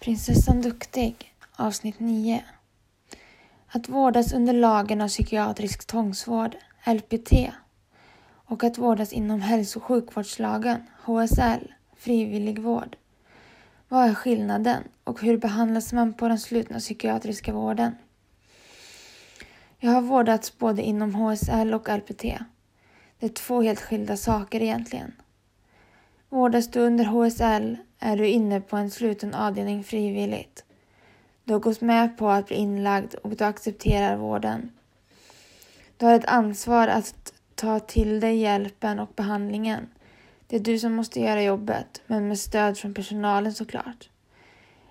Prinsessan Duktig avsnitt 9 Att vårdas under lagen av psykiatrisk tvångsvård, LPT och att vårdas inom hälso och sjukvårdslagen, HSL, frivillig vård. Vad är skillnaden och hur behandlas man på den slutna psykiatriska vården? Jag har vårdats både inom HSL och LPT. Det är två helt skilda saker egentligen. Vårdas du under HSL är du inne på en sluten avdelning frivilligt. Du har gått med på att bli inlagd och du accepterar vården. Du har ett ansvar att ta till dig hjälpen och behandlingen. Det är du som måste göra jobbet, men med stöd från personalen såklart.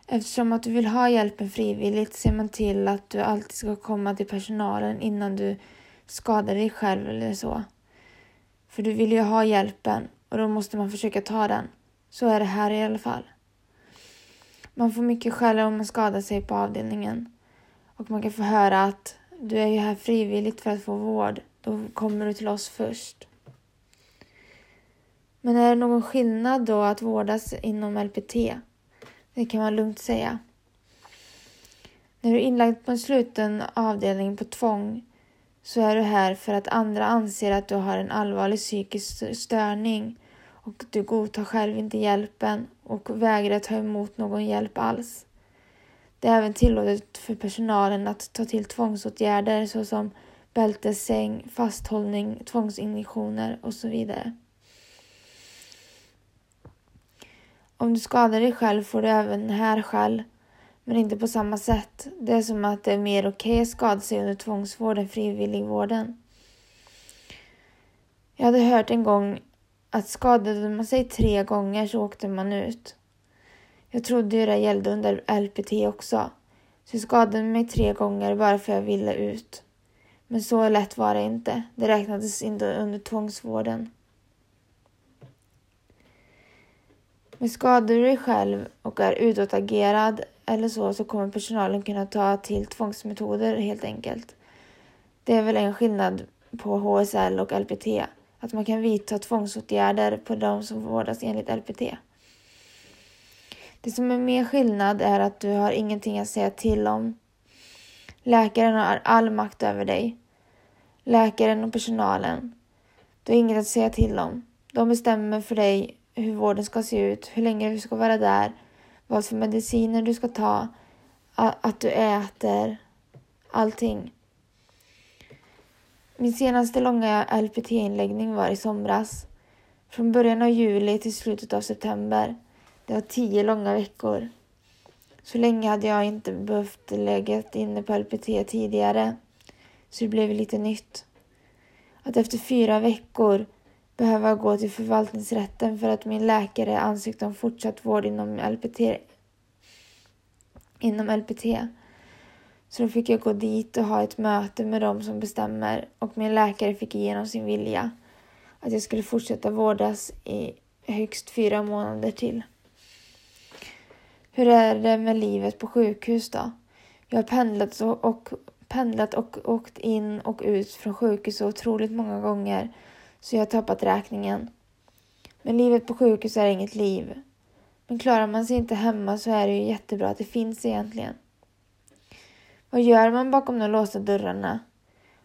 Eftersom att du vill ha hjälpen frivilligt ser man till att du alltid ska komma till personalen innan du skadar dig själv eller så. För du vill ju ha hjälpen och då måste man försöka ta den. Så är det här i alla fall. Man får mycket skäll om man skadar sig på avdelningen. Och man kan få höra att du är ju här frivilligt för att få vård. Då kommer du till oss först. Men är det någon skillnad då att vårdas inom LPT? Det kan man lugnt säga. När du är inlagd på en sluten avdelning på tvång så är du här för att andra anser att du har en allvarlig psykisk störning och du godtar själv inte hjälpen och vägrar ta emot någon hjälp alls. Det är även tillåtet för personalen att ta till tvångsåtgärder såsom bältessäng, fasthållning, tvångsinjektioner och så vidare. Om du skadar dig själv får du även här skäll, men inte på samma sätt. Det är som att det är mer okej okay att skada sig under tvångsvård än frivilligvården. Jag hade hört en gång att skadade man sig tre gånger så åkte man ut. Jag trodde ju det gällde under LPT också. Så jag skadade mig tre gånger bara för jag ville ut. Men så lätt var det inte. Det räknades inte under tvångsvården. Men skadar du dig själv och är utåtagerad eller så, så kommer personalen kunna ta till tvångsmetoder helt enkelt. Det är väl en skillnad på HSL och LPT att man kan vidta tvångsåtgärder på de som vårdas enligt LPT. Det som är mer skillnad är att du har ingenting att säga till om. Läkaren har all makt över dig. Läkaren och personalen. Du har inget att säga till om. De bestämmer för dig hur vården ska se ut, hur länge du ska vara där, vad för mediciner du ska ta, att du äter, allting. Min senaste långa LPT-inläggning var i somras. Från början av juli till slutet av september. Det var tio långa veckor. Så länge hade jag inte behövt lägga inne på LPT tidigare. Så det blev lite nytt. Att efter fyra veckor behöva gå till förvaltningsrätten för att min läkare ansökte om fortsatt vård inom LPT. Inom LPT så då fick jag gå dit och ha ett möte med dem som bestämmer och min läkare fick igenom sin vilja att jag skulle fortsätta vårdas i högst fyra månader till. Hur är det med livet på sjukhus då? Jag har pendlat och, och, pendlat och åkt in och ut från sjukhus så otroligt många gånger så jag har tappat räkningen. Men livet på sjukhus är inget liv. Men klarar man sig inte hemma så är det ju jättebra att det finns egentligen. Vad gör man bakom de låsta dörrarna?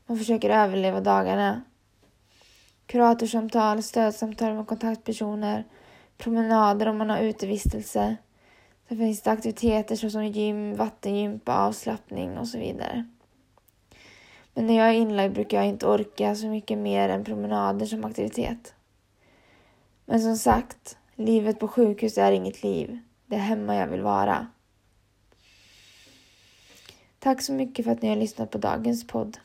Man försöker överleva dagarna. Kuratorsamtal, stödsamtal med kontaktpersoner, promenader om man har utevistelse. Sen finns det aktiviteter såsom gym, vattengympa, avslappning och så vidare. Men när jag är inlagd brukar jag inte orka så mycket mer än promenader som aktivitet. Men som sagt, livet på sjukhus är inget liv. Det är hemma jag vill vara. Tack så mycket för att ni har lyssnat på dagens podd.